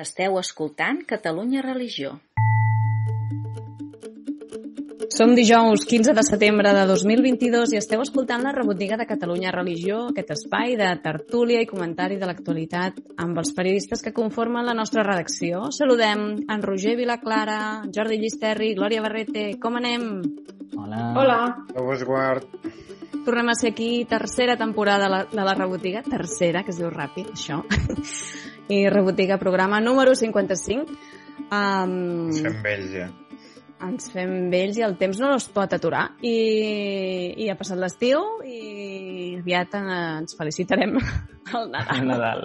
Esteu escoltant Catalunya Religió. Som dijous 15 de setembre de 2022 i esteu escoltant la rebotiga de Catalunya Religió, aquest espai de tertúlia i comentari de l'actualitat amb els periodistes que conformen la nostra redacció. Saludem en Roger Vilaclara, Jordi Llisterri, Glòria Barrete. Com anem? Hola. Hola. Déu guard. Tornem a ser aquí, tercera temporada de la, de la rebotiga, tercera, que es diu ràpid, això. I rebotiga programa número 55. Um, Ens fem vells, ja. ens fem vells i el temps no es pot aturar. I, i ha passat l'estiu i aviat eh, ens felicitarem el Nadal. Nadal.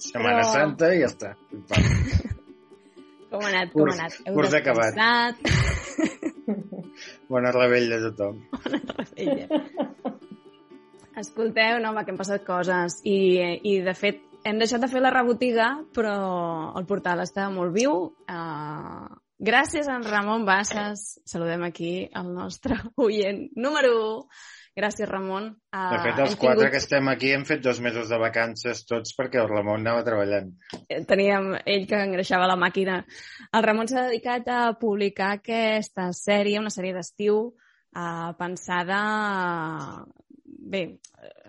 Setmana Però- Santa i ja està. Va. Com ha anat? Com ha anat? Heu curs acabat. Bona rebella a tothom. Ella. Escolteu, no, home, que han passat coses i, i de fet hem deixat de fer la rebotiga però el portal està molt viu uh, gràcies a en Ramon Bassas saludem aquí el nostre oient número 1 gràcies Ramon uh, De fet, els quatre que estem aquí hem fet dos mesos de vacances tots perquè el Ramon anava treballant. teníem ell que engreixava la màquina. El Ramon s'ha dedicat a publicar aquesta sèrie, una sèrie d'estiu eh, pensada, bé,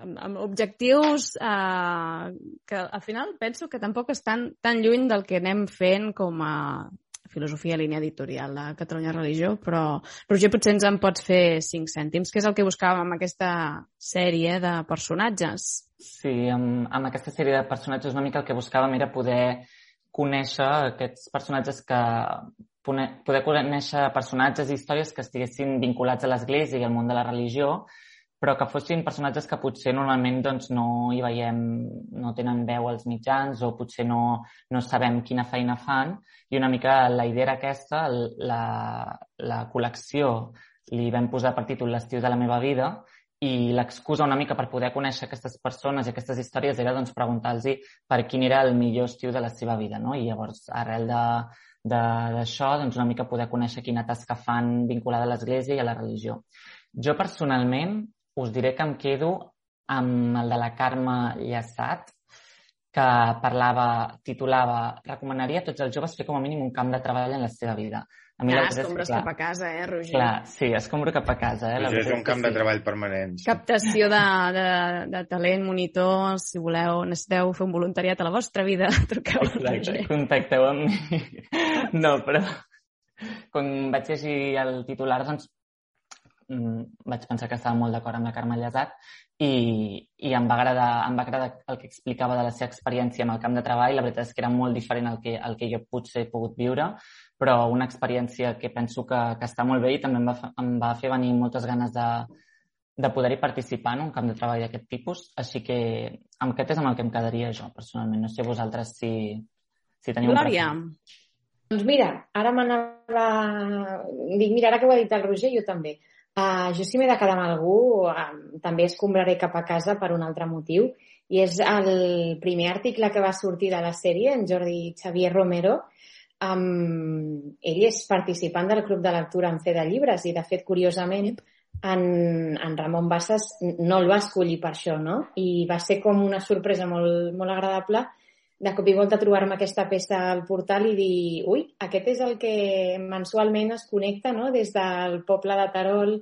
amb, amb objectius eh, que al final penso que tampoc estan tan lluny del que anem fent com a filosofia línia editorial de Catalunya Religió, però Roger, potser ens en pots fer cinc cèntims, que és el que buscàvem amb aquesta sèrie de personatges. Sí, amb, amb aquesta sèrie de personatges una mica el que buscàvem era poder conèixer aquests personatges que poder conèixer personatges i històries que estiguessin vinculats a l'Església i al món de la religió, però que fossin personatges que potser normalment doncs, no hi veiem, no tenen veu als mitjans o potser no, no sabem quina feina fan i una mica la idea era aquesta, la, la col·lecció li vam posar per títol L'estiu de la meva vida i l'excusa una mica per poder conèixer aquestes persones i aquestes històries era doncs, preguntar-los per quin era el millor estiu de la seva vida. No? I llavors, arrel de- d'això, doncs, una mica poder conèixer quina tasca fan vinculada a l'Església i a la religió. Jo personalment us diré que em quedo amb el de la Carme Llaçat, que parlava, titulava Recomanaria a tots els joves fer com a mínim un camp de treball en la seva vida. A Ah, la veritat és que, escombres clar, cap a casa, eh, Roger? Clar, sí, escombro cap a casa. Eh? La Això és un camp de sí. treball permanent. sí. Captació de, de, de talent, monitors, si voleu, necessiteu fer un voluntariat a la vostra vida, truqueu Exacte, Roger. contacteu amb mi. No, però quan vaig llegir el titular, doncs vaig pensar que estava molt d'acord amb la Carme Llesat i, i em, va agradar, em va agradar el que explicava de la seva experiència amb el camp de treball. La veritat és que era molt diferent al que, al que jo potser he pogut viure, però una experiència que penso que, que està molt bé i també em va, em va fer venir moltes ganes de, de poder-hi participar en un camp de treball d'aquest tipus. Així que amb aquest és amb el que em quedaria jo, personalment. No sé vosaltres si, si teniu Glòria. Doncs mira, ara m'anava... Dic, mira, ara que ho ha dit el Roger, jo també. Uh, jo si m'he de quedar amb algú, uh, també escombraré cap a casa per un altre motiu, i és el primer article que va sortir de la sèrie, en Jordi Xavier Romero. Um, ell és participant del Club de Lectura en Fe de Llibres i, de fet, curiosament, en, en Ramon Bassas no el va escollir per això, no? I va ser com una sorpresa molt, molt agradable de cop i volta trobar-me aquesta peça al portal i dir, ui, aquest és el que mensualment es connecta no? des del poble de Tarol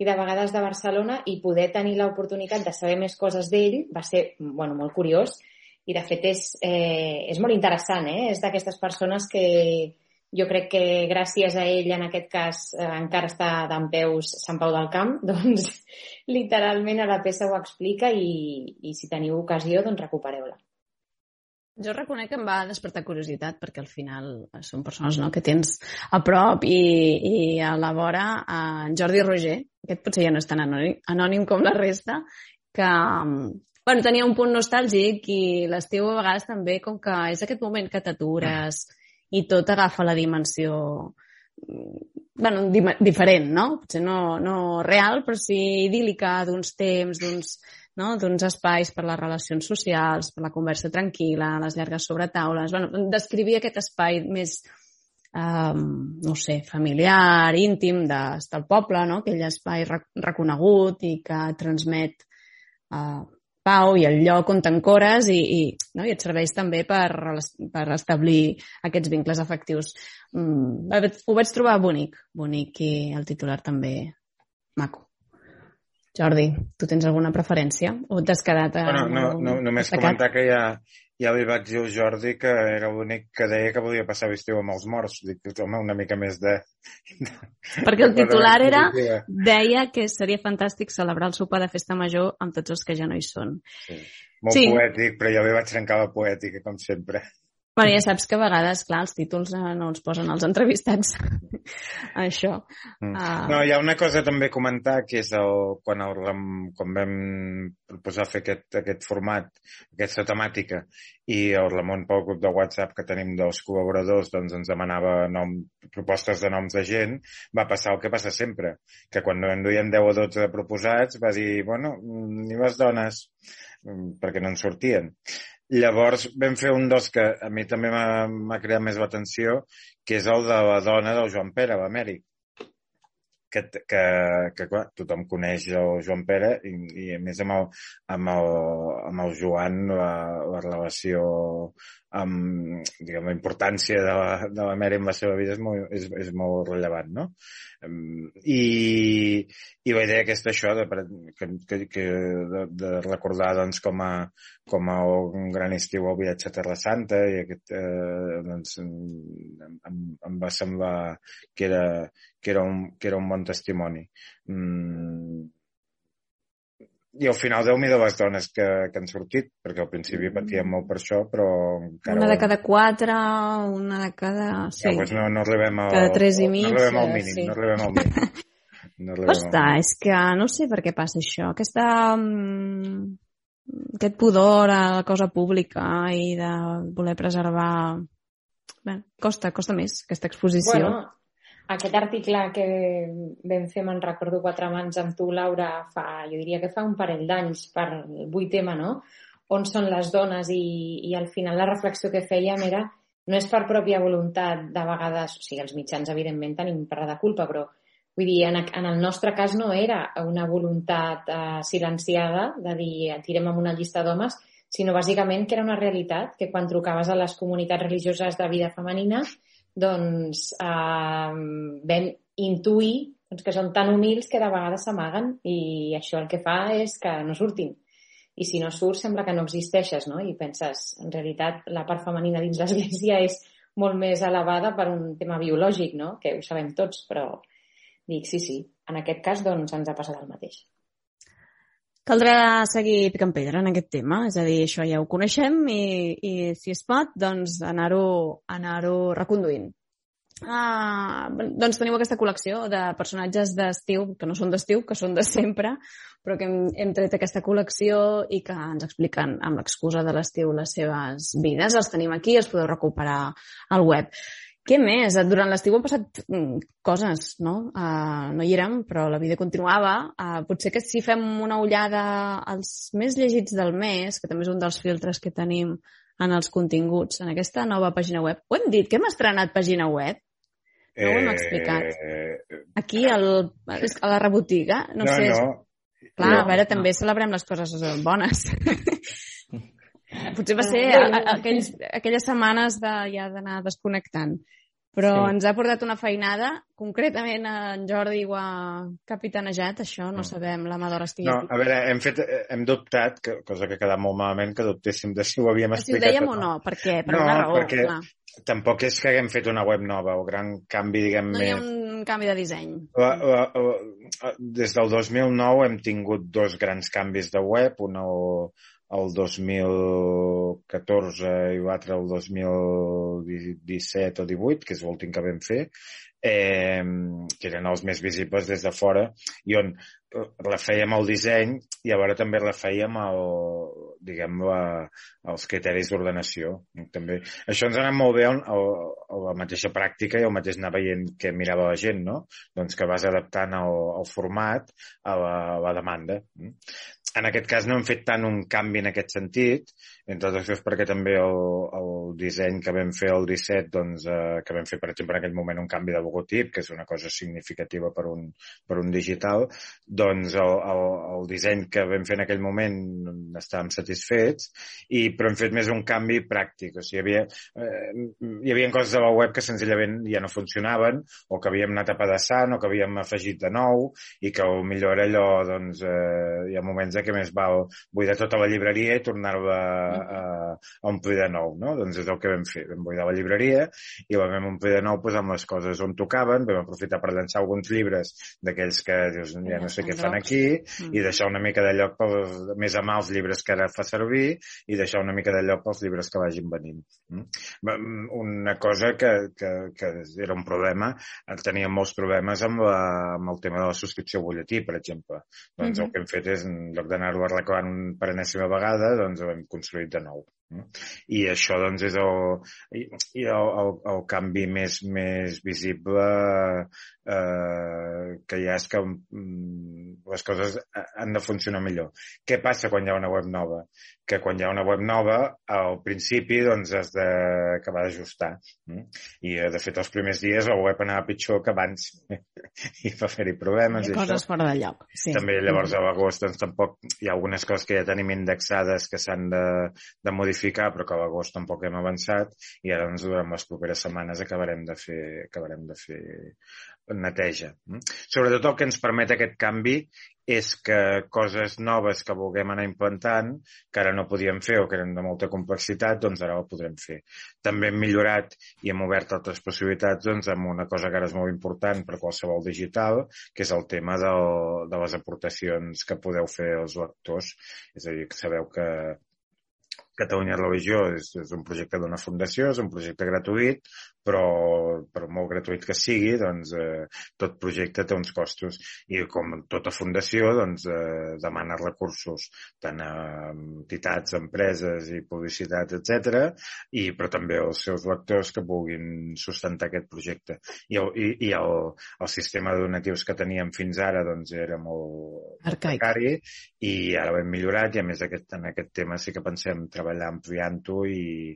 i de vegades de Barcelona i poder tenir l'oportunitat de saber més coses d'ell va ser bueno, molt curiós i de fet és, eh, és molt interessant, eh? és d'aquestes persones que jo crec que gràcies a ell en aquest cas eh, encara està d'en peus Sant Pau del Camp, doncs literalment a la peça ho explica i, i si teniu ocasió doncs recupereu-la. Jo reconec que em va despertar curiositat perquè al final són persones no, que tens a prop i, i a la vora en Jordi Roger, aquest potser ja no és tan anònim, anònim com la resta, que bueno, tenia un punt nostàlgic i l'estiu a vegades també com que és aquest moment que t'atures i tot agafa la dimensió bueno, di- diferent, no? Potser no, no real, però sí idíl·lica d'uns temps, d'uns no? d'uns espais per les relacions socials, per la conversa tranquil·la, les llargues sobretaules. Bueno, descrivia aquest espai més, um, no sé, familiar, íntim d'estar al poble, no? aquell espai rec reconegut i que transmet uh, pau i el lloc on t'encores i, i, no? i et serveix també per, per establir aquests vincles afectius. Mm, ho vaig trobar bonic, bonic i el titular també maco. Jordi, tu tens alguna preferència o t'has quedat... Bueno, no, no, només destacat? comentar que ja, ja li vaig dir al Jordi que era l'únic que deia que volia passar l'estiu amb els morts. Dic, home, una mica més de... Perquè el titular era, deia que seria fantàstic celebrar el sopar de festa major amb tots els que ja no hi són. Sí. Molt sí. poètic, però jo li vaig trencar la poètica, com sempre. Bueno, ja saps que a vegades, clar, els títols eh, no els posen els entrevistats. Això. Mm. Uh... No, hi ha una cosa també a comentar, que és el, quan, el, quan vam proposar fer aquest, aquest format, aquesta temàtica, i el Ramon pel grup de WhatsApp que tenim dels col·laboradors doncs ens demanava nom, propostes de noms de gent, va passar el que passa sempre, que quan en duien 10 o 12 proposats va dir, bueno, ni les dones, mm, perquè no en sortien. Llavors vam fer un dels que a mi també m'ha creat més l'atenció, que és el de la dona del Joan Pere, l'Amèric. Que, que, que clar, tothom coneix el Joan Pere i, i a més amb el, amb el, amb el Joan la, la relació amb diguem, la importància de la, de la Mary en la seva vida és molt, és, és molt rellevant, no? I, i la idea aquesta, això, de, que, que, que de, de recordar doncs, com, a, com a un gran estiu al viatge a Terra Santa i aquest, eh, doncs, em, em va semblar que era, que era, un, que era un bon testimoni. Mm, i al final déu nhi de les dones que, que han sortit, perquè al principi mm. patíem molt per això, però encara... Una de cada quatre, una de cada... Sí. Ja, doncs no, no arribem al... Cada tres i mig. No arribem al mínim, sí. no arribem al mínim. No Costa, és que no sé per què passa això. Aquesta... Um, aquest pudor a la cosa pública i de voler preservar... Bé, costa, costa més, aquesta exposició. Bueno, aquest article que vam fer, me'n recordo quatre mans amb tu, Laura, fa, jo diria que fa un parell d'anys per vuit tema, no? On són les dones i, i al final la reflexió que fèiem era no és per pròpia voluntat de vegades, o sigui, els mitjans evidentment tenim part de culpa, però vull dir, en, en el nostre cas no era una voluntat eh, silenciada de dir tirem amb una llista d'homes, sinó bàsicament que era una realitat que quan trucaves a les comunitats religioses de vida femenina doncs eh, vam intuir doncs, que són tan humils que de vegades s'amaguen i això el que fa és que no surtin. I si no surts sembla que no existeixes, no? I penses, en realitat, la part femenina dins l'Església és molt més elevada per un tema biològic, no? Que ho sabem tots, però dic, sí, sí, en aquest cas doncs ens ha passat el mateix. Caldrà seguir picant pedra en aquest tema, és a dir, això ja ho coneixem i, i si es pot, doncs anar-ho anar, -ho, reconduint. Ah, doncs teniu aquesta col·lecció de personatges d'estiu, que no són d'estiu, que són de sempre, però que hem, hem tret aquesta col·lecció i que ens expliquen amb l'excusa de l'estiu les seves vides. Els tenim aquí, els podeu recuperar al web. Què més? Durant l'estiu han passat mm, coses, no? Uh, no hi érem, però la vida continuava. Uh, potser que si fem una ullada als més llegits del mes, que també és un dels filtres que tenim en els continguts, en aquesta nova pàgina web. Ho hem dit, que hem estrenat pàgina web? No ho hem eh, explicat. Aquí, al, a la rebotiga, no, no sé... No. Clar, no, a veure, també celebrem les coses bones. Potser va ser a, a, aquells, aquelles setmanes de, ja d'anar desconnectant. Però sí. ens ha portat una feinada, concretament en Jordi ho ha capitanejat, això no, no. sabem, la mà d'hora estigui No, a veure, hem, fet, hem dubtat, que, cosa que ha quedat molt malament, que dubtéssim de si ho havíem explicat. Si ho dèiem o no, per què? Per no, una raó, perquè clar. tampoc és que haguem fet una web nova, o gran canvi, diguem No hi ha un canvi de disseny. La, la, la, des del 2009 hem tingut dos grans canvis de web, una el 2014 i l'altre el 2017 o 18, que és l'últim que vam fer, eh, que eren els més visibles des de fora, i on refèiem el disseny i alhora també refèiem el, diguem la, els criteris d'ordenació. També. Això ens ha anat molt bé el, el, la mateixa pràctica i el mateix anar veient què mirava la gent, no? Doncs que vas adaptant el, el format a la, a la demanda. En aquest cas no hem fet tant un canvi en aquest sentit, entre altres coses perquè també el, el disseny que vam fer el 17, doncs, eh, que vam fer, per exemple, en aquell moment un canvi de logotip, que és una cosa significativa per un, per un digital, doncs el, el, el disseny que vam fer en aquell moment estàvem satisfets, i, però hem fet més un canvi pràctic. O sigui, hi havia, eh, hi havia coses de la web que senzillament ja no funcionaven, o que havíem anat apedaçant, o que havíem afegit de nou, i que millor era allò, doncs, eh, hi ha moments que més val buidar tota la llibreria i tornar-la a, a omplir de nou, no? Doncs és el que vam fer. Vam buidar la llibreria i la vam omplir de nou posant les coses on tocaven, vam aprofitar per llançar alguns llibres d'aquells que dius, ja no sé què fan aquí, mm. i deixar una mica de lloc pels, més a mà els llibres que ara fa servir i deixar una mica de lloc pels llibres que vagin venint. Mm? Una cosa que, que, que era un problema, teníem molts problemes amb, la, amb el tema de la subscripció butlletí, per exemple. Doncs mm -hmm. el que hem fet és, en lloc d'anar-ho arreglant per enèsima vegada, doncs ho hem construït de nou. I això doncs, és el, el, el, el canvi més, més visible eh, que ha és que mm, les coses han de funcionar millor. Què passa quan hi ha una web nova? Que quan hi ha una web nova, al principi doncs, has d'acabar d'ajustar. Mm? I, de fet, els primers dies la web anava pitjor que abans i va fer-hi problemes. Hi ha coses això. fora de lloc. Sí. També llavors a l'agost doncs, tampoc hi ha algunes coses que ja tenim indexades que s'han de, de modificar, però que a l'agost tampoc hem avançat i ara doncs, durant les properes setmanes acabarem de fer, acabarem de fer neteja. Sobretot el que ens permet aquest canvi és que coses noves que vulguem anar implantant, que ara no podíem fer o que eren de molta complexitat, doncs ara ho podrem fer. També hem millorat i hem obert altres possibilitats doncs, amb una cosa que ara és molt important per qualsevol digital, que és el tema del, de les aportacions que podeu fer els lectors. És a dir, que sabeu que Catalunya Religió és, és un projecte d'una fundació, és un projecte gratuït, però per molt gratuït que sigui, doncs, eh, tot projecte té uns costos i com tota fundació doncs, eh, demana recursos tant a entitats, empreses i publicitat, etc. i però també als seus lectors que puguin sustentar aquest projecte. I el, i, i el, el sistema de donatius que teníem fins ara doncs, era molt Arcaic. precari i ara ho hem millorat i a més aquest, en aquest tema sí que pensem treballar ampliant-ho i,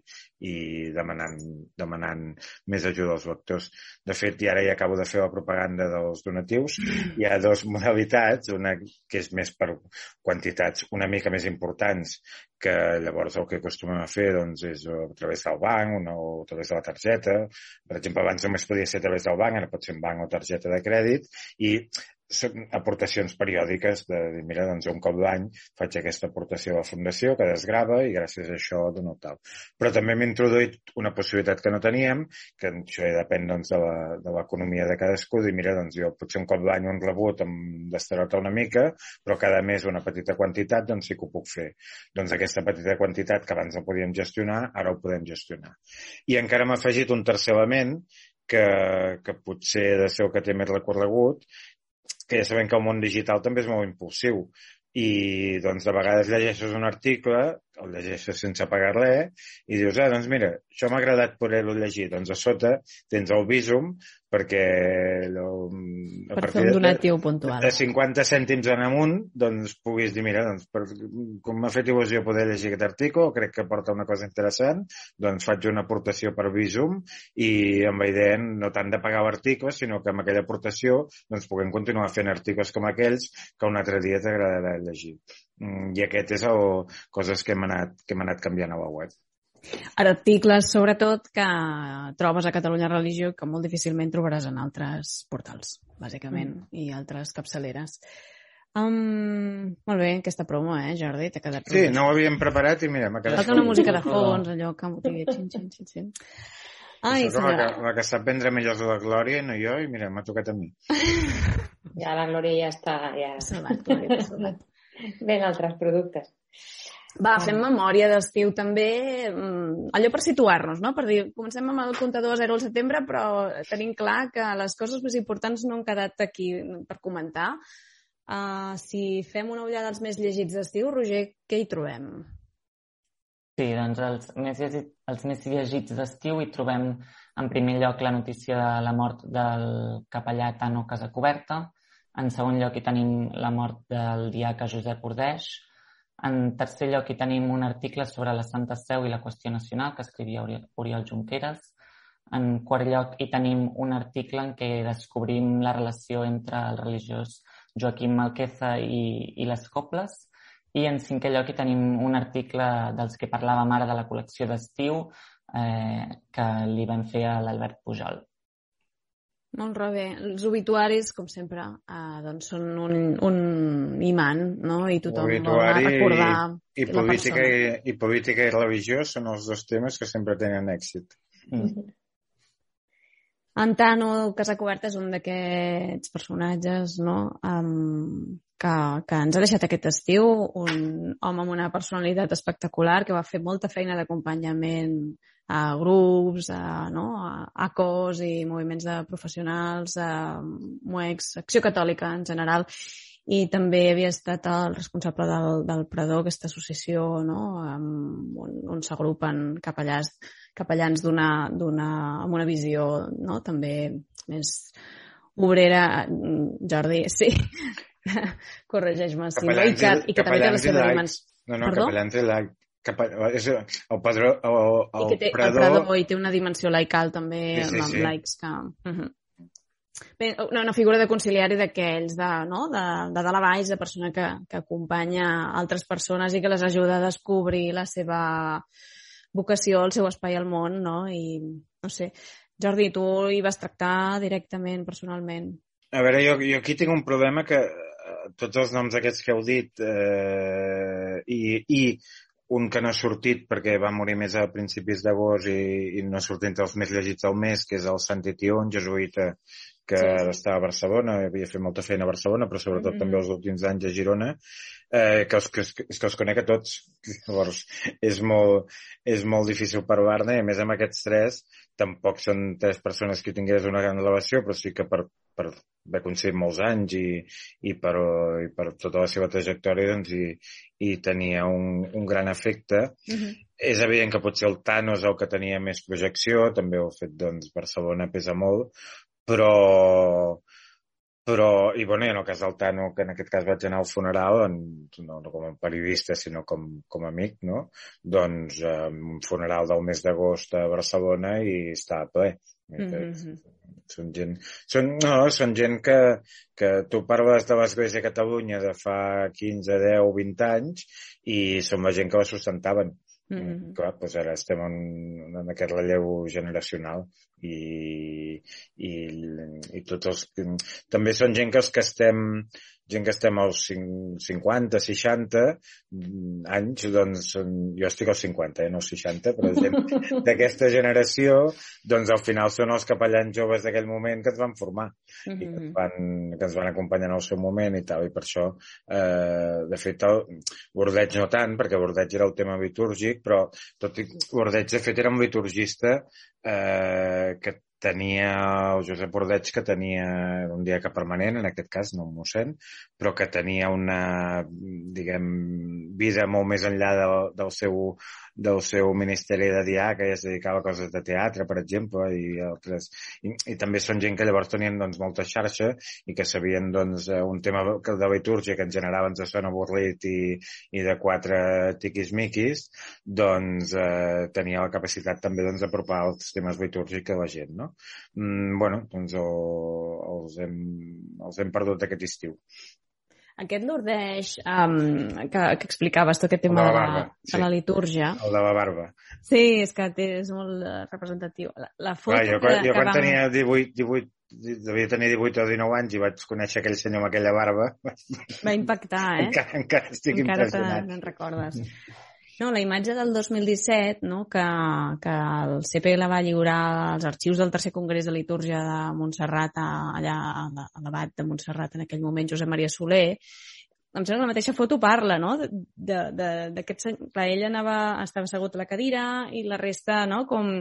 i demanant, demanant més ajuda als lectors. De fet, i ara ja acabo de fer la propaganda dels donatius, hi ha dues modalitats, una que és més per quantitats una mica més importants, que llavors el que acostumem a fer doncs, és a través del banc una, o a través de la targeta. Per exemple, abans només podia ser a través del banc, ara pot ser en banc o targeta de crèdit, i aportacions periòdiques de dir, mira, doncs un cop l'any faig aquesta aportació a la fundació que desgrava i gràcies a això dono tal. Però també hem introduït una possibilitat que no teníem, que això ja depèn doncs, de l'economia de, de cadascú, dir, mira, doncs jo potser un cop l'any un rebut em destarota una mica, però cada mes una petita quantitat, doncs sí que ho puc fer. Doncs aquesta petita quantitat que abans no podíem gestionar, ara ho podem gestionar. I encara m'ha afegit un tercer element que, que potser de ser el que té més recorregut, que ja sabem que el món digital també és molt impulsiu i doncs de vegades llegeixes un article, el llegeixes sense pagar res i dius, ah, doncs mira, això m'ha agradat poder-lo llegir. Doncs a sota tens el visum perquè lo, a per fer un donatiu de, puntual. De 50 cèntims en amunt, doncs puguis dir, mira, doncs, per, com m'ha fet il·lusió poder llegir aquest article, crec que porta una cosa interessant, doncs faig una aportació per Visum i amb la idea no tant de pagar l'article, sinó que amb aquella aportació doncs, puguem continuar fent articles com aquells que un altre dia t'agradarà llegir. Mm, I aquest és el, coses que hem anat, que hem anat canviant a la web. Articles, sobretot, que trobes a Catalunya Religió que molt difícilment trobaràs en altres portals, bàsicament, mm. i altres capçaleres. Um, molt bé, aquesta promo, eh, Jordi? T'ha quedat... Sí, no ho havíem preparat i mira, m'ha quedat... Falta una música de fons, allò que m'ho digui, xin, xin, xin, xin. Ai, la, que, la que sap vendre millor és la Glòria, no jo, i mira, m'ha tocat a mi. Ja la Glòria ja està... Ja... Salvat, Glòria, salvat. Ven altres productes. Va, fem memòria d'estiu també, mm, allò per situar-nos, no? Per dir, comencem amb el comptador a 0 al setembre, però tenim clar que les coses més importants no han quedat aquí per comentar. Uh, si fem una ullada als més llegits d'estiu, Roger, què hi trobem? Sí, doncs els més, llegit, els més llegits d'estiu hi trobem en primer lloc la notícia de la mort del capellà Tano Casacoberta, en segon lloc hi tenim la mort del diaca Josep Ordeix, en tercer lloc hi tenim un article sobre la Santa Seu i la qüestió nacional que escrivia Oriol Junqueras, en quart lloc hi tenim un article en què descobrim la relació entre el religiós Joaquim Malqueza i, i les cobles, i en cinquè lloc hi tenim un article dels que parlàvem ara de la col·lecció d'estiu eh, que li vam fer a l'Albert Pujol. Molt bé. Els obituaris, com sempre, eh, doncs són un, un imant, no? I tothom Obituari vol recordar i, i, política i, i política i religió són els dos temes que sempre tenen èxit. Mm. Antano Casacoberta és un d'aquests personatges no? um, que, que ens ha deixat aquest estiu, un home amb una personalitat espectacular que va fer molta feina d'acompanyament a grups, a, no? a, a cos i moviments de professionals, a MUEX, Acció Catòlica en general, i també havia estat el responsable del, del Predó, aquesta associació no? on, on s'agrupen capellans capellans d'una, d'una, amb una visió no? també més obrera, Jordi, sí, corregeix-me, sí, no? I que, i que també té la seva dimensió. No, no, Perdó? capellans i laic. És el padró, el, el, I que té, predó... El predó i té una dimensió laical també sí, sí, amb sí. laics que... Uh -huh. Bé, una, una figura de conciliari d'aquells, de, no? de, de dalt a baix, de persona que, que acompanya altres persones i que les ajuda a descobrir la seva vocació, el seu espai al món, no? I, no sé, Jordi, tu hi vas tractar directament, personalment. A veure, jo, jo aquí tinc un problema que eh, tots els noms aquests que heu dit eh, i, i un que no ha sortit perquè va morir més a principis d'agost i, i no ha sortit entre els més llegits del mes, que és el Santi Tió, un jesuïta que sí, sí. està a Barcelona, havia fet molta feina a Barcelona, però sobretot mm -hmm. també els últims anys a Girona, eh, que, els, que, és que els conec a tots. Llavors, és molt, és molt difícil parlar-ne, i a més amb aquests tres, tampoc són tres persones que tingués una gran elevació, però sí que per, per haver coincidit molts anys i, i, per, i per tota la seva trajectòria doncs, i, i tenia un, un gran efecte. Mm -hmm. És evident que potser el Thanos el que tenia més projecció, també el fet doncs, Barcelona pesa molt, però però, i bueno, en el cas del Tano, que en aquest cas vaig anar al funeral, en, no, no com a periodista, sinó com, com a amic, no? Doncs eh, un funeral del mes d'agost a Barcelona i està ple. Mm -hmm. Són gent, són, no, són gent que, que tu parles de l'Església de Catalunya de fa 15, 10, 20 anys i són la gent que la sustentaven. Mm -hmm. Clar, doncs ara estem en, en aquest relleu generacional i, i, i tots els... També són gent que els que estem gent que estem als 50, 60 anys, doncs jo estic als 50, eh, no als 60, però gent d'aquesta generació, doncs al final són els capellans joves d'aquell moment que es van formar mm -hmm. i que ens, van, que ens van acompanyar en el seu moment i tal, i per això, eh, de fet, el Bordeig no tant, perquè Bordeig era el tema litúrgic, però tot i Bordeig, de fet, era un liturgista eh, que tenia el Josep Bordeig que tenia un diaca permanent, en aquest cas, no un mossèn, però que tenia una, diguem, vida molt més enllà del, del seu del seu ministeri de dia que es dedicava a coses de teatre, per exemple, i altres. I, i també són gent que llavors tenien doncs, molta xarxa i que sabien doncs, un tema de litúrgia que en general ens sona avorrit i, i de quatre tiquis-miquis, doncs eh, tenia la capacitat també doncs, d'apropar els temes litúrgics a la gent. No? Mm, bueno, doncs el, els, hem, els hem perdut aquest estiu. Aquest Lourdes um, que, que explicaves, tot aquest tema de la, barba, de, sí. la litúrgia. El de la barba. Sí, és que és molt uh, representatiu. La, la foto Clar, jo, que, jo que quan vam... tenia 18, 18, devia tenir 18 o 19 anys i vaig conèixer aquell senyor amb aquella barba. Va impactar, eh? encara, encara estic encara impressionat. Encara te'n recordes. No, la imatge del 2017, no, que, que el CP la va lliurar als arxius del tercer congrés de litúrgia de Montserrat, a, allà a l'abat de Montserrat en aquell moment, Josep Maria Soler, em sembla que la mateixa foto parla, no? D'aquest... Clar, ella anava, estava assegut a la cadira i la resta, no?, com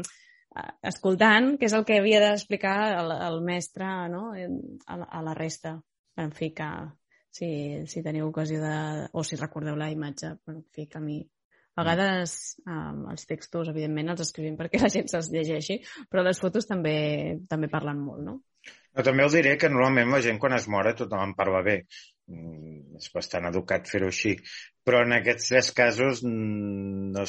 escoltant, que és el que havia d'explicar el, el mestre, no?, a la, a la resta. En fi, que si, si teniu ocasió de... o si recordeu la imatge, en fi, que a mi A vegades um, els textos, evidentment, els escrivim perquè la gent se'ls llegeixi, però les fotos també també parlen molt, no? Però també us diré que normalment la gent quan es mora tothom en parla bé. Mm, és bastant educat fer-ho així. Però en aquests tres casos mm, no,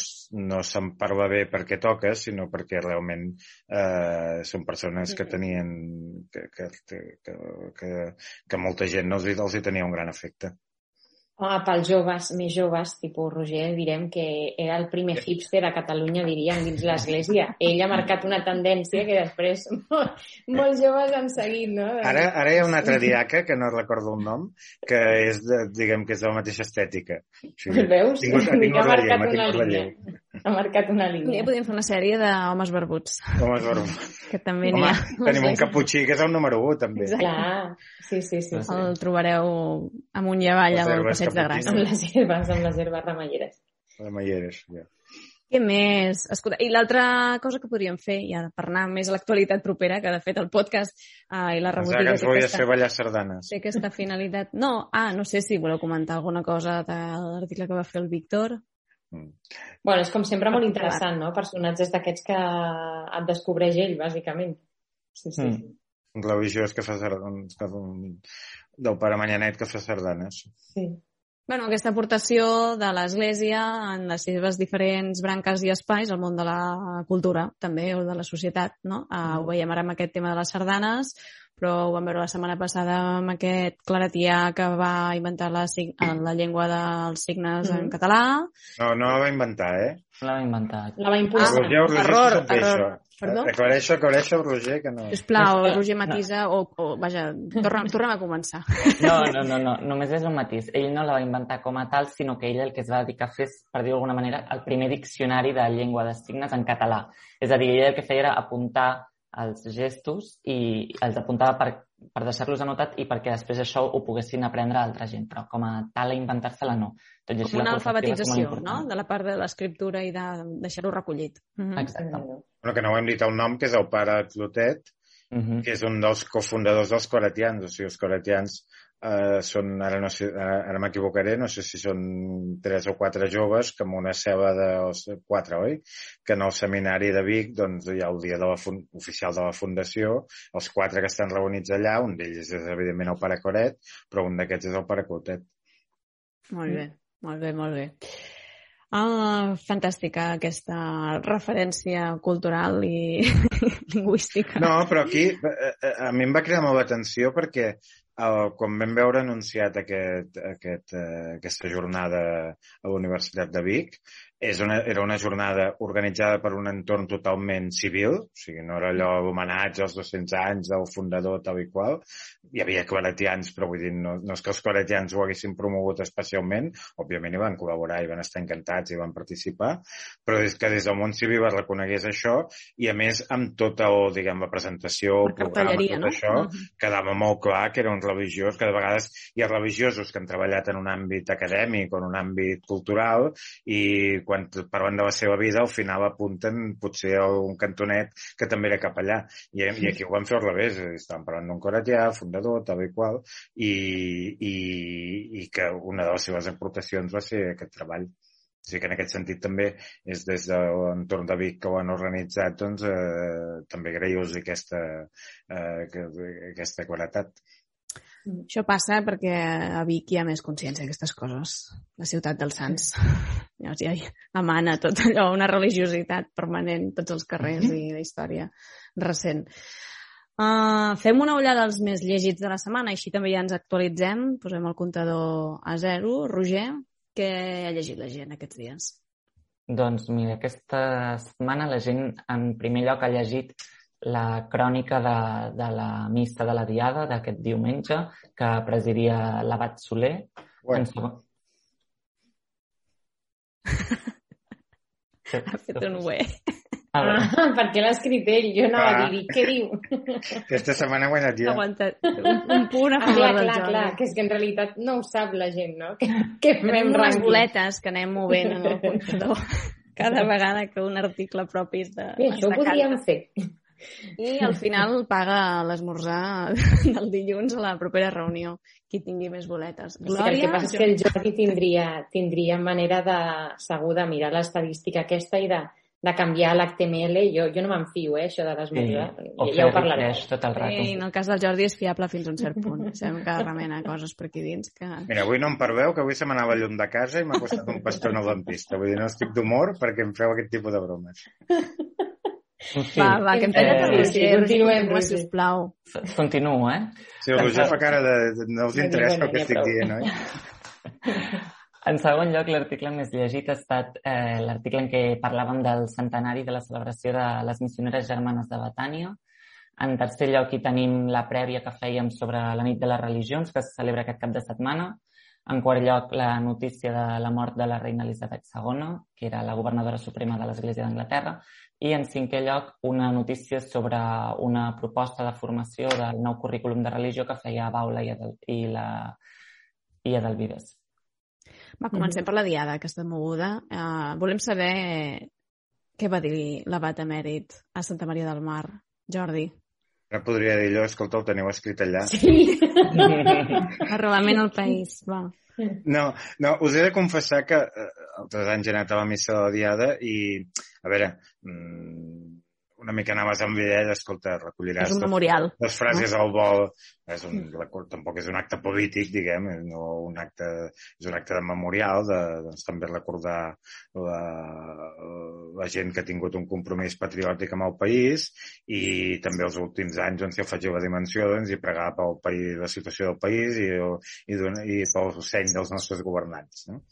no se'n parla bé perquè toca, sinó perquè realment eh, són persones que tenien que, que, que, que, que molta gent els, els hi tenia un gran efecte. Home, pels joves, més joves, tipus Roger, direm que era el primer hipster a Catalunya, diríem, dins l'Església. Ell ha marcat una tendència que després molt, molts joves han seguit, no? Ara, ara hi ha una altra diaca, que no recordo el nom, que és, de, diguem, que és de la mateixa estètica. O sigui, Veus? Tingut, ha tingut ha la llei, tingut la llei. Ha marcat una Ja línia. podríem fer una sèrie d'homes barbuts, Com es va... que també n'hi Home, ha. tenim un caputxí que és el número 1, també. Exacte. Clar, sí, sí, sí. sí. El trobareu amunt i avall al herbes Passeig de. Gràcia. Amb les herbes, amb les herbes ramelleres. La Maieres, ja. Què més? Escolta, I l'altra cosa que podríem fer, ja per anar més a l'actualitat propera, que de fet el podcast uh, i la Pensava rebotiga que ens volies aquesta, fer ballar sardanes. té aquesta finalitat. No, ah, no sé si voleu comentar alguna cosa de l'article que va fer el Víctor. Mm. Bueno, és com sempre molt interessant, no? Personatges d'aquests que et descobreix ell, bàsicament. Sí, sí. Mm. sí. Un religiós que fa sardanes, que fa un... del pare Manyanet que fa sardanes. sí. Bueno, aquesta aportació de l'Església en les seves diferents branques i espais al món de la cultura, també, o de la societat, no? Uh, ho veiem ara amb aquest tema de les sardanes, però ho vam veure la setmana passada amb aquest claretià que va inventar la, sig- eh, la llengua dels signes en Mhm. català. No, no la va inventar, eh? No l'ha inventat. La va Ah, impulsar. Roger, Roger, error, error. això. Perdó? Aclareixo, aclareixo, Roger, que no... Sisplau, Roger Matisa, o, o vaja, tornem, tornem a començar. No, no, no, no, només és un matís. Ell no la va inventar com a tal, sinó que ell el que es va dedicar a fer és, per dir-ho d'alguna manera, el primer diccionari de llengua de signes en català. És a dir, ell el que feia era apuntar els gestos i els apuntava per, per deixar-los anotat i perquè després això ho poguessin aprendre altra gent, però com a tal a inventar-se-la no. Tot i així Com una alfabetització, no?, de la part de l'escriptura i de deixar-ho recollit. Mhm. Exacte. Bueno, que no ho hem dit el nom, que és el pare Clotet, Mhm. que és un dels cofundadors dels coretians. O sigui, els coretians eh, són, ara, no sé, ara, m'equivocaré, no sé si són tres o quatre joves, que amb una cel·la de quatre, oi? Que en el seminari de Vic, doncs, hi ha el dia de la fun oficial de la fundació, els quatre que estan reunits allà, un d'ells és, evidentment, el pare Coret, però un d'aquests és el pare Clotet. Molt bé, molt bé, molt bé. Ah, fantàstica aquesta referència cultural i lingüística. No, però aquí eh, eh, a mi em va cridar molt l'atenció perquè eh, quan vam veure anunciat aquest, aquest, eh, aquesta jornada a la Universitat de Vic, és una, era una jornada organitzada per un entorn totalment civil, o sigui, no era allò l'homenatge als 200 anys del fundador tal i qual. Hi havia claretians, però vull dir, no, no és que els claretians ho haguessin promogut especialment, òbviament hi van col·laborar i van estar encantats i van participar, però és que des del món civil es reconegués això i a més amb tota el, diguem, la presentació, La programa, tot no? això, Mhm. quedava molt clar que era un religiós, que de vegades hi ha religiosos que han treballat en un àmbit acadèmic o en un àmbit cultural i quan parlen de la seva vida al final apunten potser a un cantonet que també era capellà. I, i aquí ho van fer al revés, dir, estàvem parlant d'un coretià, fundador, tal i qual, i, i, i que una de les seves aportacions va ser aquest treball. O sigui que en aquest sentit també és des de l'entorn de Vic que ho han organitzat, doncs eh, també agraïu-los aquesta, eh, que- aquesta claretat. Això passa perquè a Vic hi ha més consciència d'aquestes coses. La ciutat dels sants. Llavors ja emana tot allò, una religiositat permanent, tots els carrers i la història recent. Uh, fem una ullada als més llegits de la setmana, així també ja ens actualitzem, posem el comptador a zero. Roger, què ha llegit la gent aquests dies? Doncs mira, aquesta setmana la gent en primer lloc ha llegit la crònica de, de la missa de la Diada d'aquest diumenge que presidia l'abat Soler. Bueno, En segon... Ha fet un ué. A veure, Ah, per què l'ha escrit ell? Jo anava Ah. a dir, què diu? aquesta setmana ha guanyat ja. Aguanta, un, un punt a Ah, favor clar, del clar, Jordi. clar, que és que en realitat no ho sap la gent, no? Que, que fem unes boletes que anem movent en el comptador cada vegada que un article propi és de... Bé, això ho podríem fer. I al final paga l'esmorzar del dilluns a la propera reunió qui tingui més boletes. Glòria, el que passa és que el Jordi tindria, tindria manera de, segur de mirar l'estadística aquesta i de, de canviar l'HTML. Jo, jo no me'n fio, eh, això de l'esmorzar. Sí, ja, ja ho parlarem. Tot el rato. Sí, en el cas del Jordi és fiable fins a un cert punt. Sabem que remena coses per aquí dins. Que... Mira, avui no em parveu, que avui se m'anava llum de casa i m'ha costat un pastor al dentista. Vull dir, no estic d'humor perquè em feu aquest tipus de bromes. Sí. Va, va, que em talla per Sí, continuem, Roger. sisplau. Continuo, eh? Si el Roger fa cara de... no us interessa el que estic dient, oi? En segon lloc, l'article més llegit ha estat eh, l'article en què parlàvem del centenari de la celebració de les missioneres germanes de Betània. En tercer lloc, hi tenim la prèvia que fèiem sobre la nit de les religions, que es celebra aquest cap de setmana. En quart lloc, la notícia de la mort de la reina Elisabet II, que era la governadora suprema de l'Església d'Anglaterra. I en cinquè lloc, una notícia sobre una proposta de formació del nou currículum de religió que feia Baula i, Adel i la i Edelvives. Va, comencem per la diada, aquesta moguda. Uh, volem saber què va dir l'abat emèrit a Santa Maria del Mar. Jordi. Ara podria dir allò, escolta, el teniu escrit allà. Sí. Arrelament al país, va. No, no, us he de confessar que eh, altres anys he anat a la missa de la Diada i, a veure, mm, una mica anaves amb idea escolta, recolliràs... És un memorial. Les frases no? al vol, és un, la, tampoc és un acte polític, diguem, no un acte, és un acte de memorial, de, doncs, també recordar la, la gent que ha tingut un compromís patriòtic amb el país i també els últims anys on s'hi afegiu la dimensió doncs, i pregar pel país, la situació del país i, i, i pel seny dels nostres governants. No?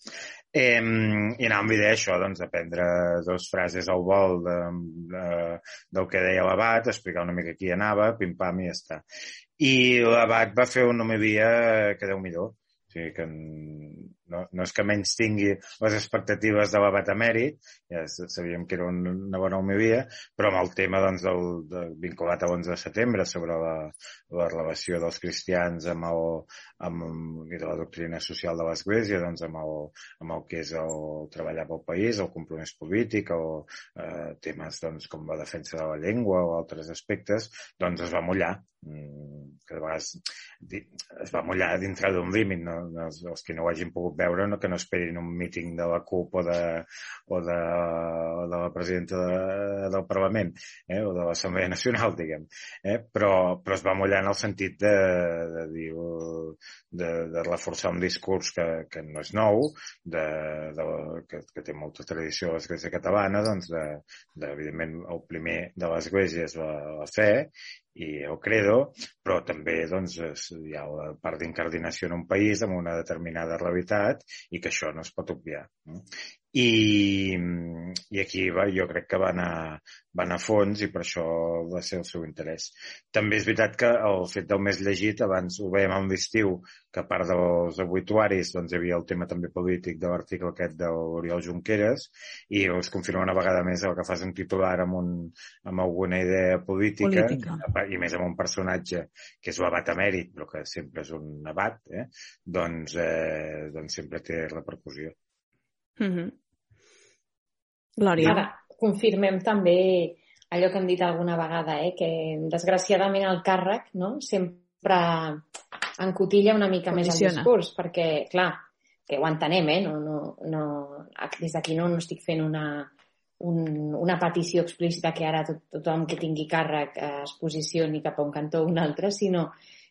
Eh, I anàvem a dir això, doncs, de prendre dues frases al vol de, de, del que deia l'abat, explicar una mica qui anava, pim-pam i ja està. I l'abat va fer una homilia que déu millor. O sigui que no, no és que menys tingui les expectatives de l'abat emèrit, ja sabíem que era una bona homilia, però amb el tema doncs, del, de, vinculat a l'11 de setembre sobre la, la relació dels cristians amb el, amb, i de la doctrina social de l'Església, doncs amb el, amb el que és el treballar pel país, el compromís polític, o eh, temes doncs, com la defensa de la llengua o altres aspectes, doncs es va mullar. Mm, que de vegades es va mullar dintre d'un límit. No? Els, els que no ho hagin pogut veure no, que no esperin un míting de la CUP o de, o de, o de la presidenta de, del Parlament eh? o de l'Assemblea Nacional, diguem. Eh? Però, però es va mullar en el sentit de, de dir de, de reforçar un discurs que, que no és nou, de, de, que, que té molta tradició a l'Església catalana, doncs de, de, evidentment el primer de l'Església és la, la fe i el credo, però també doncs, hi ha la part d'incardinació en un país amb una determinada realitat i que això no es pot obviar. I, i aquí va, jo crec que va anar, va anar a fons i per això va ser el seu interès. També és veritat que el fet del més llegit, abans ho veiem amb l'estiu, que a part dels obituaris doncs, hi havia el tema també polític de l'article aquest de l'Oriol Junqueras i us confirma una vegada més el que fas un titular amb, un, amb alguna idea política, política, i més amb un personatge que és l'abat emèrit, però que sempre és un abat, eh? doncs, eh, doncs sempre té repercussió. Mm -hmm. Glòria. Ara, confirmem també allò que hem dit alguna vegada, eh? que desgraciadament el càrrec no? sempre encotilla una mica Condiciona. més el discurs, perquè, clar, que ho entenem, eh? no, no, no, des d'aquí no, no estic fent una, un, una petició explícita que ara tot, tothom que tingui càrrec eh, es posicioni cap a un cantó o un altre, sinó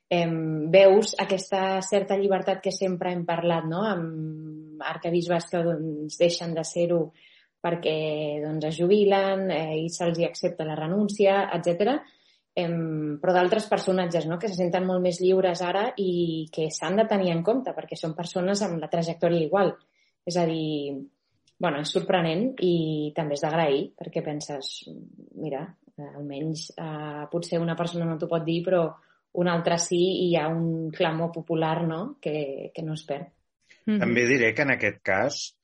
eh, veus aquesta certa llibertat que sempre hem parlat, no? amb arcabisbes que doncs, deixen de ser-ho perquè doncs, es jubilen eh, i se'ls accepta la renúncia, etc. Eh, però d'altres personatges no? que se senten molt més lliures ara i que s'han de tenir en compte perquè són persones amb la trajectòria igual. És a dir, bueno, és sorprenent i també és d'agrair perquè penses, mira, almenys eh, potser una persona no t'ho pot dir però una altra sí i hi ha un clamor popular no? que, que no es perd. Mm -hmm. També diré que en aquest cas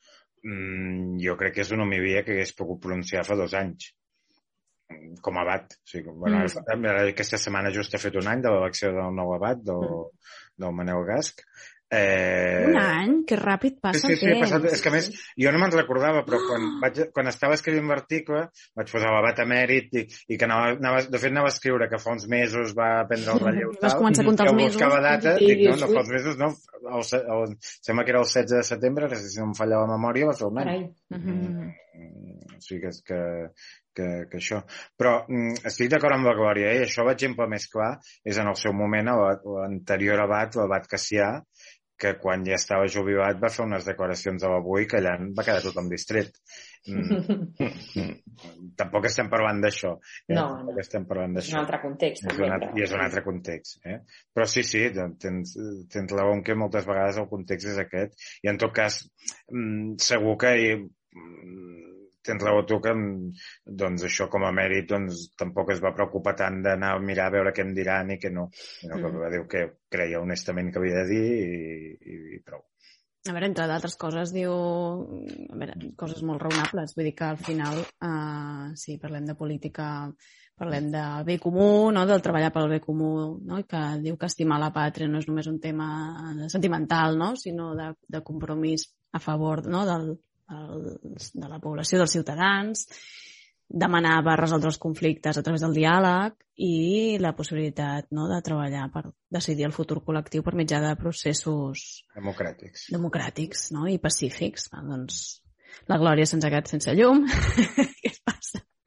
mm, jo crec que és una homilia que hagués pogut pronunciar fa dos anys com a abat. O sigui, bueno, mm. Aquesta setmana just he fet un any de l'elecció del nou abat, del, mm. del Manel Gasc, Eh... Un any? Que ràpid passa sí, sí, sí, el passat, és que a més, jo no me'n recordava, però quan, vaig, quan estava escrivint l'article vaig posar l'abat emèrit i, i que anava, anava, de fet anava a escriure que fa uns mesos va prendre el relleu Vas començar a comptar que els mesos. buscava data, I dic, no, no fa uns mesos, no, el, se- el, sembla que era el 16 de setembre, ara, si no em falla la memòria, va fer un any. Carai. Mhm. Mm, O sigui que, que, que, que això. Però mm, estic d'acord amb la Glòria, eh? això l'exemple més clar és en el seu moment a l'anterior abat, l'abat Cassià, que quan ja estava jubilat va fer unes declaracions a l'avui que allà va quedar tothom distret. Mm, tampoc estem parlant d'això. Eh? No, tampoc no. estem parlant És d'això. un altre context. És també, un altre, però- I és un altre context. Eh? Però sí, sí, doncs tens, tens raó en que moltes vegades el context és aquest. I en tot cas, mm, segur que hi, mm, tens raó tu que mm, doncs això com a mèrit doncs, tampoc es va preocupar tant d'anar a mirar a veure què em diran i què no. Sinó que Mm. va dir que creia honestament que havia de dir i, i, i prou. A veure, entre d'altres coses, diu... A veure, coses molt raonables. Vull dir que al final, eh, si parlem de política, parlem del bé comú, no? del treballar pel bé comú, no? i que diu que estimar la pàtria no és només un tema sentimental, no? sinó de, de compromís a favor no? del, del, de la població, dels ciutadans, demanar per resoldre els conflictes a través del diàleg i la possibilitat no, de treballar per decidir el futur col·lectiu per mitjà de processos Democràtics. democràtics no? i pacífics. Ah, doncs la Glòria se'ns ha quedat sense llum.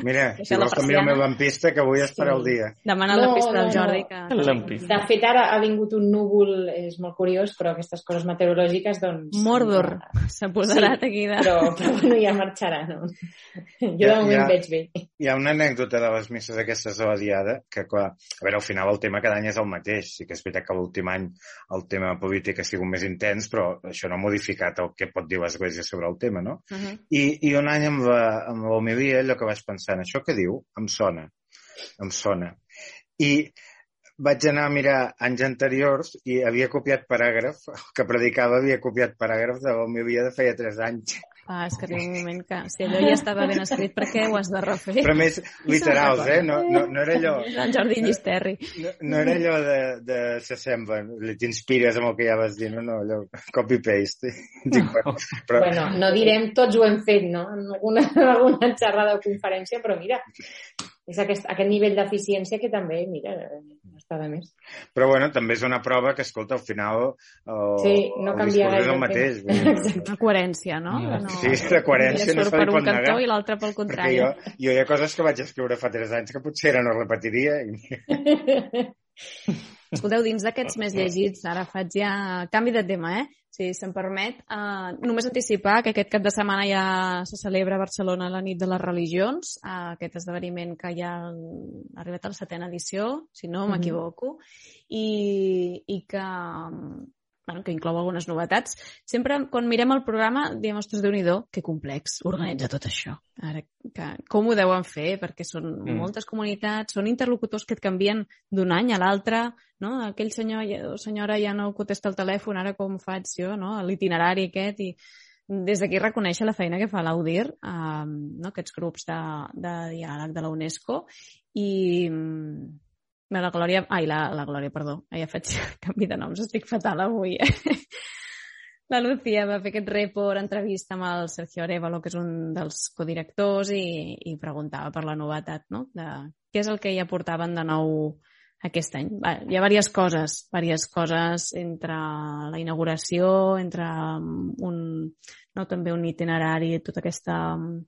Mira, si vols canviar el meu lampista, que avui és per al dia. Demana No, la pista del no, Jordi. no. Que... El lampista. De fet, ara ha vingut un núvol, és molt curiós, però aquestes coses meteorològiques, doncs... Mordor s'ha posat aquí de... Però, però bueno, ja marxarà, no? Jo de Ja- moment ja- veig bé. Hi ha una anècdota de les misses aquestes de la Diada, que clar, a veure, al final el tema cada any és el mateix. Sí que és veritat que l'últim any el tema polític ha sigut més intens, però això no ha modificat el que pot dir l'Església sobre el tema, no? Uh -huh. I, i un any amb la, amb la homilia, allò que vaig pensar, això que diu, em sona, em sona. I vaig anar a mirar anys anteriors i havia copiat paràgraf, el que predicava havia copiat paràgraf de l'homilia de feia 3 anys. Ah, és que arriba un moment que si allò ja estava ben escrit, per què ho has de refer? Però més, literals, eh? No, no, no era allò... El Jordi Llisterri. No, no era allò de, de s'assemblen, t'inspires amb el que ja vas dir, no, no, allò, copy-paste. Bueno, però, Bueno, no direm tots ho hem fet, no? En alguna, en alguna xerrada o conferència, però mira, és aquest, aquest nivell d'eficiència que també, mira, de més. però bueno, també és una prova que, escolta, al final el, Sí, no el canvia discurs és gaire el mateix. Exacte. La coherència, no? No Sí, la coherència no se li per pot un cantó negar. i l'altre pel Perquè contrari. jo, jo hi ha coses que vaig escriure fa 3 anys que potser ara no repetiria. I... Escolteu, dins d'aquests més llegits, ara faig ja canvi de tema, eh? Si se'm permet, eh, només anticipar que aquest cap de setmana ja se celebra a Barcelona la nit de les religions, eh, aquest esdeveniment que ja ha arribat a la setena edició, si no Mhm. m'equivoco, i, i que, bueno, que inclou algunes novetats. Sempre, quan mirem el programa, diem, ostres, déu nhi que complex organitza tot això. Ara, que, com ho deuen fer? Perquè són Mm. moltes comunitats, són interlocutors que et canvien d'un any a l'altre, no? Aquell senyor o senyora ja no contesta el telèfon, ara com faig jo, no? L'itinerari aquest i des d'aquí reconèixer la feina que fa l'Audir, eh, no? aquests grups de, de diàleg de la UNESCO i la Glòria... Ai, la, la Glòria, perdó. Ja faig canvi de noms, estic fatal avui. La Lucía va fer aquest report, entrevista amb el Sergio Arevalo, que és un dels codirectors, i, i preguntava per la novetat, no? De què és el que ja portaven de nou aquest any. Va, hi ha diverses coses, diverses coses entre la inauguració, entre um, un, no, també un itinerari, tota aquesta um,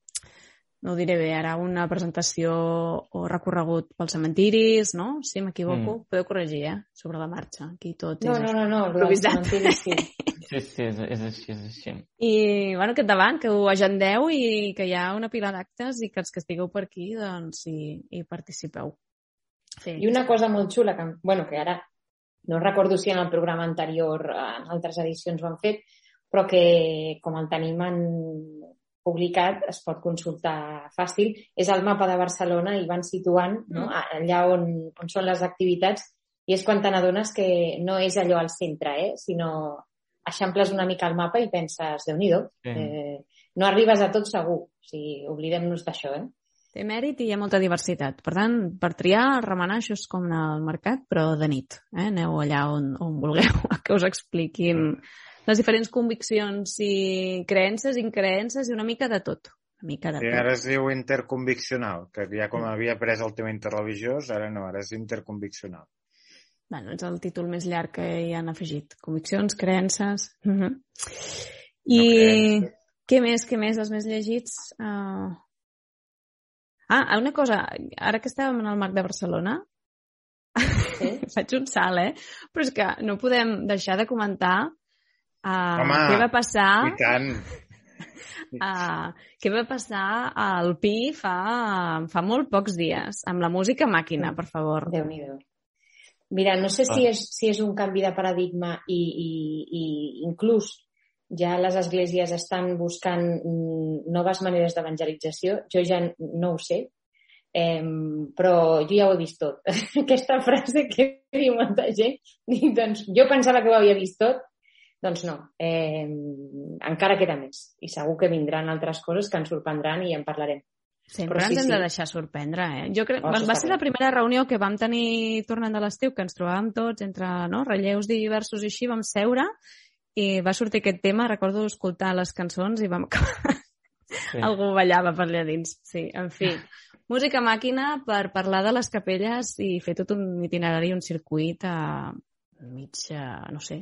no ho diré bé, ara una presentació o recorregut pels cementiris, no? Si m'equivoco, mm. podeu corregir, eh? Sobre la marxa. Aquí tot No, és no, no, no, improvisat. cementiri sí. Sí, sí, és, és així, és així. I, bueno, que endavant, que ho agendeu i que hi ha una pila d'actes i que els que estigueu per aquí, doncs, hi, hi participeu. Sí. I una cosa molt xula, que, bueno, que ara no recordo si en el programa anterior, en altres edicions ho han fet, però que com el tenim en publicat, es pot consultar fàcil, és el mapa de Barcelona i van situant no, allà on, on són les activitats i és quan te n'adones que no és allò al centre, eh, sinó eixamples una mica el mapa i penses, déu nhi Sí. eh, no arribes a tot segur, o sigui, oblidem-nos d'això, eh? té mèrit i hi ha molta diversitat. Per tant, per triar, remenar, això és com anar al mercat, però de nit. Eh? Aneu allà on, on vulgueu, que us expliquin les diferents conviccions i creences, increences i una mica de tot. Una mica de Sí, tot. ara es diu interconviccional, que ja com havia pres el tema interreligiós, ara no, ara és interconviccional. Bueno, és el títol més llarg que hi han afegit. Conviccions, creences... Uh -huh. I creences. què més, què més, els més llegits? Uh... Ah, una cosa, ara que estàvem en el Marc de Barcelona, Sí? faig un salt, eh? Però és que no podem deixar de comentar uh, Home, què va passar I tant. uh, què va passar al PI fa, fa molt pocs dies, amb la música màquina, per favor. déu nhi Mira, no sé si Ah. és, si és un canvi de paradigma i, i, i inclús ja les esglésies estan buscant mm, noves maneres d'evangelització. Jo ja no ho sé, eh, però jo ja ho he vist tot. Aquesta frase que diu molta gent, dic, doncs jo pensava que ho havia vist tot, doncs no, eh, encara queda més. I segur que vindran altres coses que ens sorprendran i en parlarem. Sempre Però sí, ens hem de sí. deixar sorprendre, eh? Jo crec, Oh, va, va ser la primera reunió que vam tenir tornant de l'estiu, que ens trobàvem tots entre no, relleus diversos i així, vam seure i va sortir aquest tema, recordo escoltar les cançons i vam acabar... Sí. Algú ballava per allà dins, sí, en fi. Música màquina per parlar de les capelles i fer tot un itinerari, un circuit a mig, eh, no sé,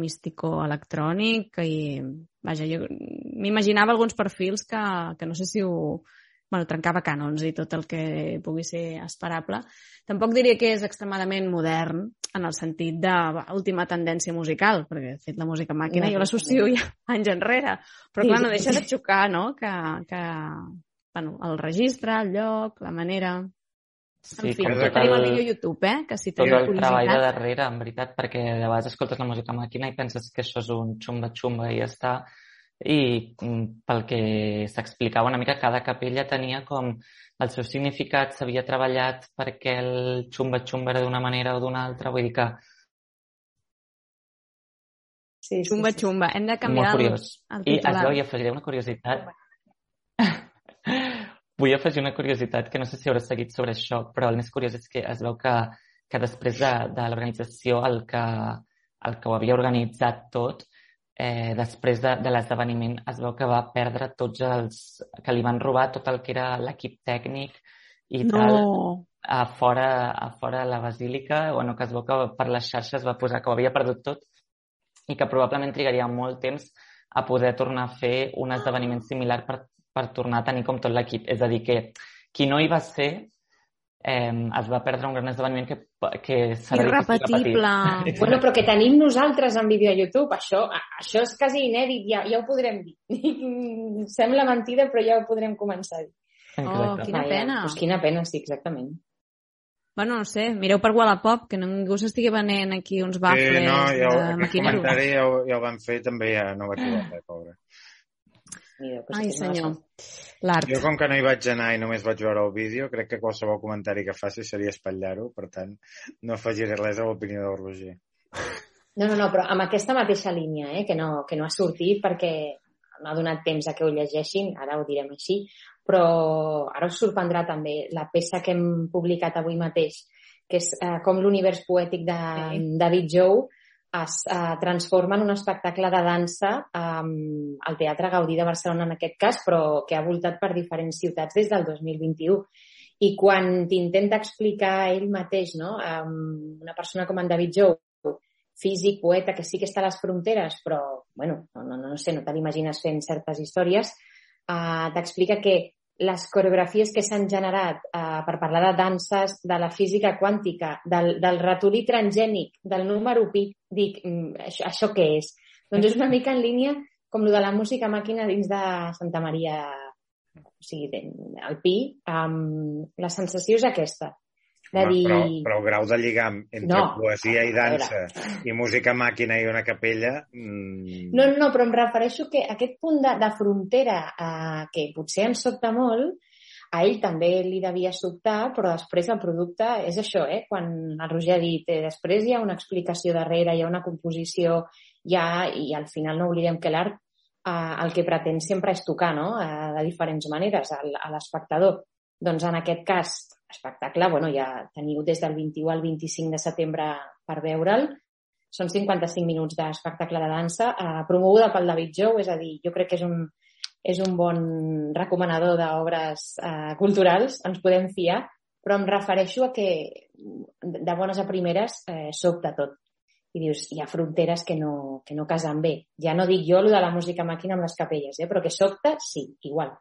místico electrònic i, vaja, jo m'imaginava alguns perfils que, que no sé si ho, bueno, trencava cànons i tot el que pugui ser esperable. Tampoc diria que és extremadament modern en el sentit de va, última tendència musical, perquè de fet la música màquina No, jo l'associo ja anys enrere, però Sí, clar, no deixa de xocar, no?, que, que bueno, el registre, el lloc, la manera... Sí, en fi, com tot tenim el el, vídeo YouTube, eh?, que si tot el treball de curiositat... darrere, en veritat, perquè de vegades escoltes la música màquina i penses que això és un xumba-xumba i ja està. I mm, pel que s'explicava una mica, cada capella tenia com el seu significat, s'havia treballat perquè el xumba-xumba era d'una manera o d'una altra, vull dir que Sí, sí, Xumba, sí. xumba. Hem de molt canviar el, curiós. el I es titular. veu, i afegiré una curiositat. Vull afegir una curiositat que no sé si haurà seguit sobre això, però el més curiós és que es veu que, que després de, de l'organització, el, que, el que ho havia organitzat tot, eh, després de, de l'esdeveniment es veu que va perdre tots els... que li van robar tot el que era l'equip tècnic i tal No! a fora, a fora de la basílica, bueno, que es veu que per les xarxes va posar que ho havia perdut tot i que probablement trigaria molt temps a poder tornar a fer un esdeveniment similar per, per tornar a tenir com tot l'equip. És a dir, que qui no hi va ser eh, es va perdre un gran esdeveniment que, que serà. Irrepetible! Bueno, però que tenim nosaltres en vídeo a YouTube, això, això és quasi inèdit, ja, ja ho podrem dir. Sembla mentida, però ja ho podrem començar a dir. Oh, quina pena. Doncs quina pena, sí, exactament. Bueno, no sé, mireu per Wallapop, que ningú s'estigui venent aquí uns Sí, bafles no, ja, de maquineros. comentari ja, ho- ja el van fer també ja no va trobar res, pobre. Mira, Ai, senyor. L'art. Jo, com que no hi vaig anar i només vaig veure el vídeo, crec que qualsevol comentari que faci seria espatllar-ho, per tant, no afegiré res a l'opinió del Roger. No, no, no, però amb aquesta mateixa línia, eh, que, no, que no ha sortit perquè no ha donat temps a que ho llegeixin, ara ho direm així, però ara us sorprendrà també la peça que hem publicat avui mateix, que és eh, com l'univers poètic de Sí. David Jou es eh, transforma en un espectacle de dansa eh, al Teatre Gaudí de Barcelona en aquest cas, però que ha voltat per diferents ciutats des del 2021. I quan t'intenta explicar ell mateix, no? Um, una persona com en David Jou, físic, poeta, que sí que està a les fronteres, però, bueno, no, no, no sé, no te l'imagines fent certes històries, uh, t'explica que les coreografies que s'han generat uh, per parlar de danses, de la física quàntica, del, del ratolí transgènic, del número pi, dic, mm, això, això què és? Doncs és una mica en línia com lo de la música màquina dins de Santa Maria, o sigui, el pi, um, la sensació és aquesta, de Home, dir... però, però el grau de lligam entre No. poesia i dansa i música màquina i una capella... Mm, No, no, però em refereixo que aquest punt de, de frontera eh, que potser ens sobta molt, a ell també li devia sobtar, però després el producte és això, eh? Quan el Roger ha dit, eh, després hi ha una explicació darrere, hi ha una composició, ja, i al final no oblidem que l'art eh, el que pretén sempre és tocar, no?, eh, de diferents maneres al- a l'espectador. Doncs en aquest cas, espectacle, bueno, ja teniu des del 21 al 25 de setembre per veure'l. Són 55 minuts d'espectacle de dansa, eh, promoguda pel David Jou, és a dir, jo crec que és un, és un bon recomanador d'obres eh, culturals, ens podem fiar, però em refereixo a que de bones a primeres eh, sobta tot. I dius, hi ha fronteres que no, que no casen bé. Ja no dic jo el de la música màquina amb les capelles, eh? però que sobta, sí, igual.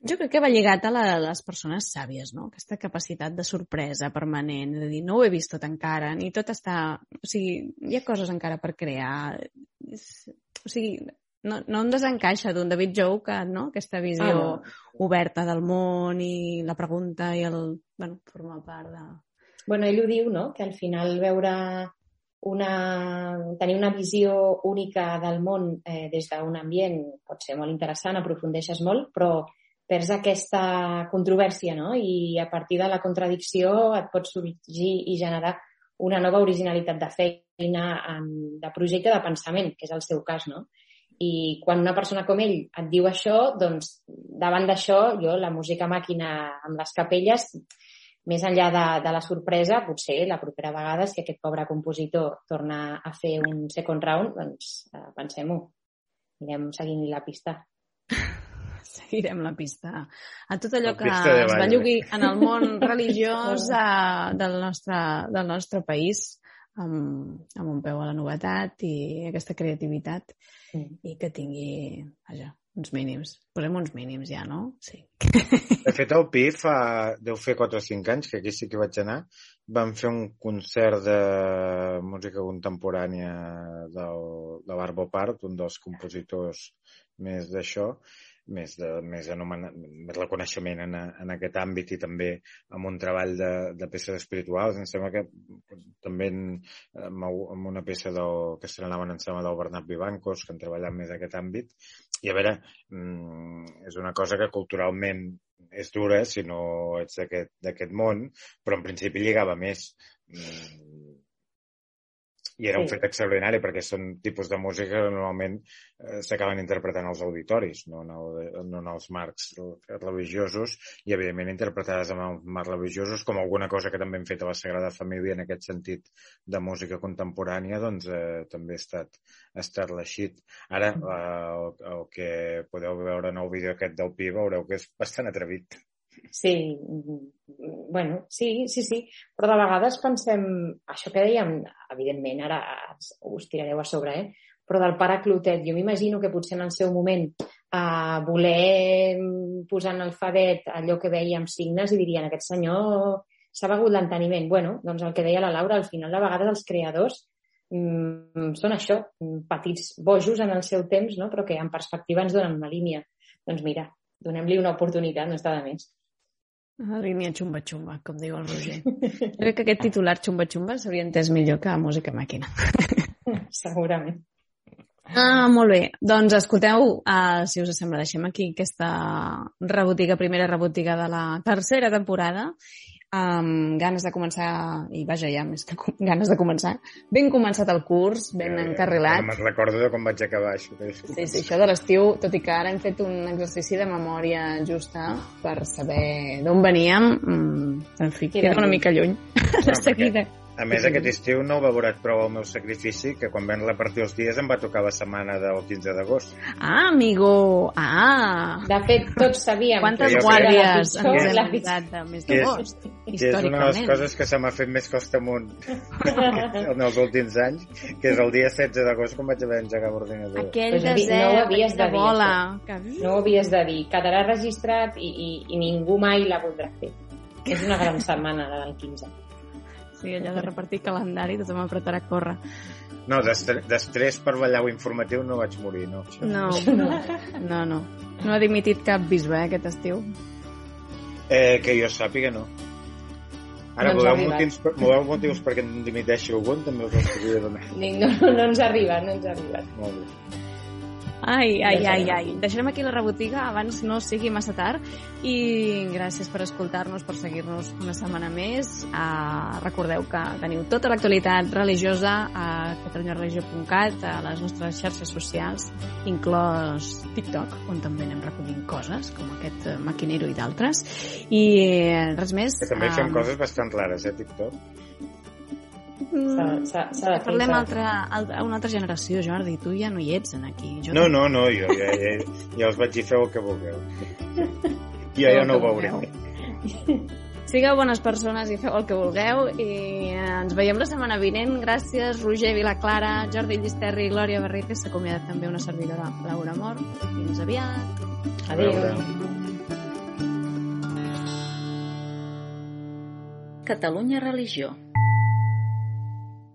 Jo crec que va lligat a, la, a les persones sàvies, no? Aquesta capacitat de sorpresa permanent, de dir, no ho he vist tot encara, ni tot està... O sigui, hi ha coses encara per crear. O sigui, no, no em desencaixa d'un David Jou que, no? Aquesta visió ah, no. oberta del món i la pregunta i el... Bueno, forma part de... Bueno, ell ho diu, no?, que al final veure una, tenir una visió única del món eh, des d'un ambient pot ser molt interessant, aprofundeixes molt, però perds aquesta controvèrsia, no? I a partir de la contradicció et pot sorgir i generar una nova originalitat de feina, de projecte, de pensament, que és el seu cas, no? I quan una persona com ell et diu això, doncs davant d'això, jo la música màquina amb les capelles, més enllà de, de la sorpresa, potser la propera vegada, si aquest pobre compositor torna a fer un second round, doncs eh, pensem-ho. Anirem seguint la pista seguirem la pista. A tot allò que es bellugui en el món religiós uh, del, nostre, del nostre país, amb, amb un peu a la novetat i aquesta creativitat mm. i que tingui, vaja, uns mínims. Posem uns mínims ja, no? Sí. De fet, el PI fa, deu fer 4 o 5 anys, que aquí sí que vaig anar, vam fer un concert de música contemporània del, de l'Arbo Part, un dels compositors més d'això, més, de, més, anomenat, més reconeixement en, en aquest àmbit i també amb un treball de, de peces espirituals. Em sembla que també en, amb una peça del, que estrenaven en sembla del Bernat Vivancos, que han treballat més aquest àmbit. I a veure, mm, és una cosa que culturalment és dura si no ets d'aquest món, però en principi lligava més. I era sí. un fet extraordinari perquè són tipus de música que normalment eh, s'acaben interpretant als auditoris, no en, el, no en els marcs religiosos i evidentment interpretades en els marcs religiosos com alguna cosa que també hem fet a la Sagrada Família en aquest sentit de música contemporània doncs eh, també ha estat, ha estat l'eixit. Ara mm. eh, el, el que podeu veure en el vídeo aquest del Pi veureu que és bastant atrevit. Sí, bueno, sí, sí, sí, però de vegades pensem, això que dèiem, evidentment, ara us tirareu a sobre, eh? però del pare Clotet, jo m'imagino que potser en el seu moment eh, voler posar en alfabet allò que veia amb signes i dirien aquest senyor s'ha begut l'enteniment. Bueno, doncs el que deia la Laura, al final de vegades els creadors mm, són això, petits bojos en el seu temps, no? però que en perspectiva ens donen una línia. Doncs mira, donem-li una oportunitat, no està de més. La línia xumba-xumba, com diu el Roger. Crec que aquest titular xumba-xumba s'hauria entès millor que música màquina. Segurament. Ah, molt bé. Doncs escolteu, uh, si us sembla, deixem aquí aquesta rebotiga, primera rebotiga de la tercera temporada amb ganes de començar, i vaja, ja més que ganes de començar, ben començat el curs, ben eh, encarrilat. Me'n recordo de com vaig acabar això. Sí, sí, això de l'estiu, tot i que ara hem fet un exercici de memòria justa per saber d'on veníem, mm, en fi, queda una mica lluny. No, de seguida. Perquè a més, aquest estiu no he valorat prou el meu sacrifici, que quan vam repartir els dies em va tocar la setmana del 15 d'agost. Ah, amigo! Ah! De fet, tots sabíem Quantes que guàrdies ens hem donat de mes d'agost, històricament. Que és una de les coses que se m'ha fet més costa amunt en els últims anys, que és el dia 16 d'agost quan vaig haver d'engegar l'ordinador. Aquell pues desert, no ho havies de bola. Que... No ho havies de dir. Quedarà registrat i, i, i ningú mai la voldrà fer. És una gran setmana, la del 15. Sí, allò de repartir calendari, tothom apretarà a córrer. No, d'estrès per ballar informatiu no vaig morir, no. No, no, no, no. No ha dimitit cap bisbe, eh, aquest estiu? Eh, que jo sàpiga, no. Ara, no voleu, motius, voleu motius perquè em dimiteixi algun? També us els podria donar. No, no, no ens arriba, no ens arriba. Molt bé. Ai, ai, ai, ai. Deixarem aquí la rebotiga abans no sigui massa tard i gràcies per escoltar-nos, per seguir-nos una setmana més. Uh, recordeu que teniu tota l'actualitat religiosa a catalunyareligió.cat, a les nostres xarxes socials, inclòs TikTok, on també anem recollint coses, com aquest uh, maquinero i d'altres. I res més. Que també fem coses bastant rares, eh, TikTok? Mm, parlem altra, altra, una altra generació, Jordi. Tu ja no hi ets en aquí. Jo no, no, no, jo ja, ja, ja us vaig dir feu el que vulgueu. Jo ja no ho veuré. Sigueu bones persones i feu el que vulgueu i ens veiem la setmana vinent. Gràcies, Roger Vilaclara, Jordi Llisterri i Glòria Barrite. S'acomiada també una servidora, Laura Mor. Fins aviat. Adéu. Catalunya Religió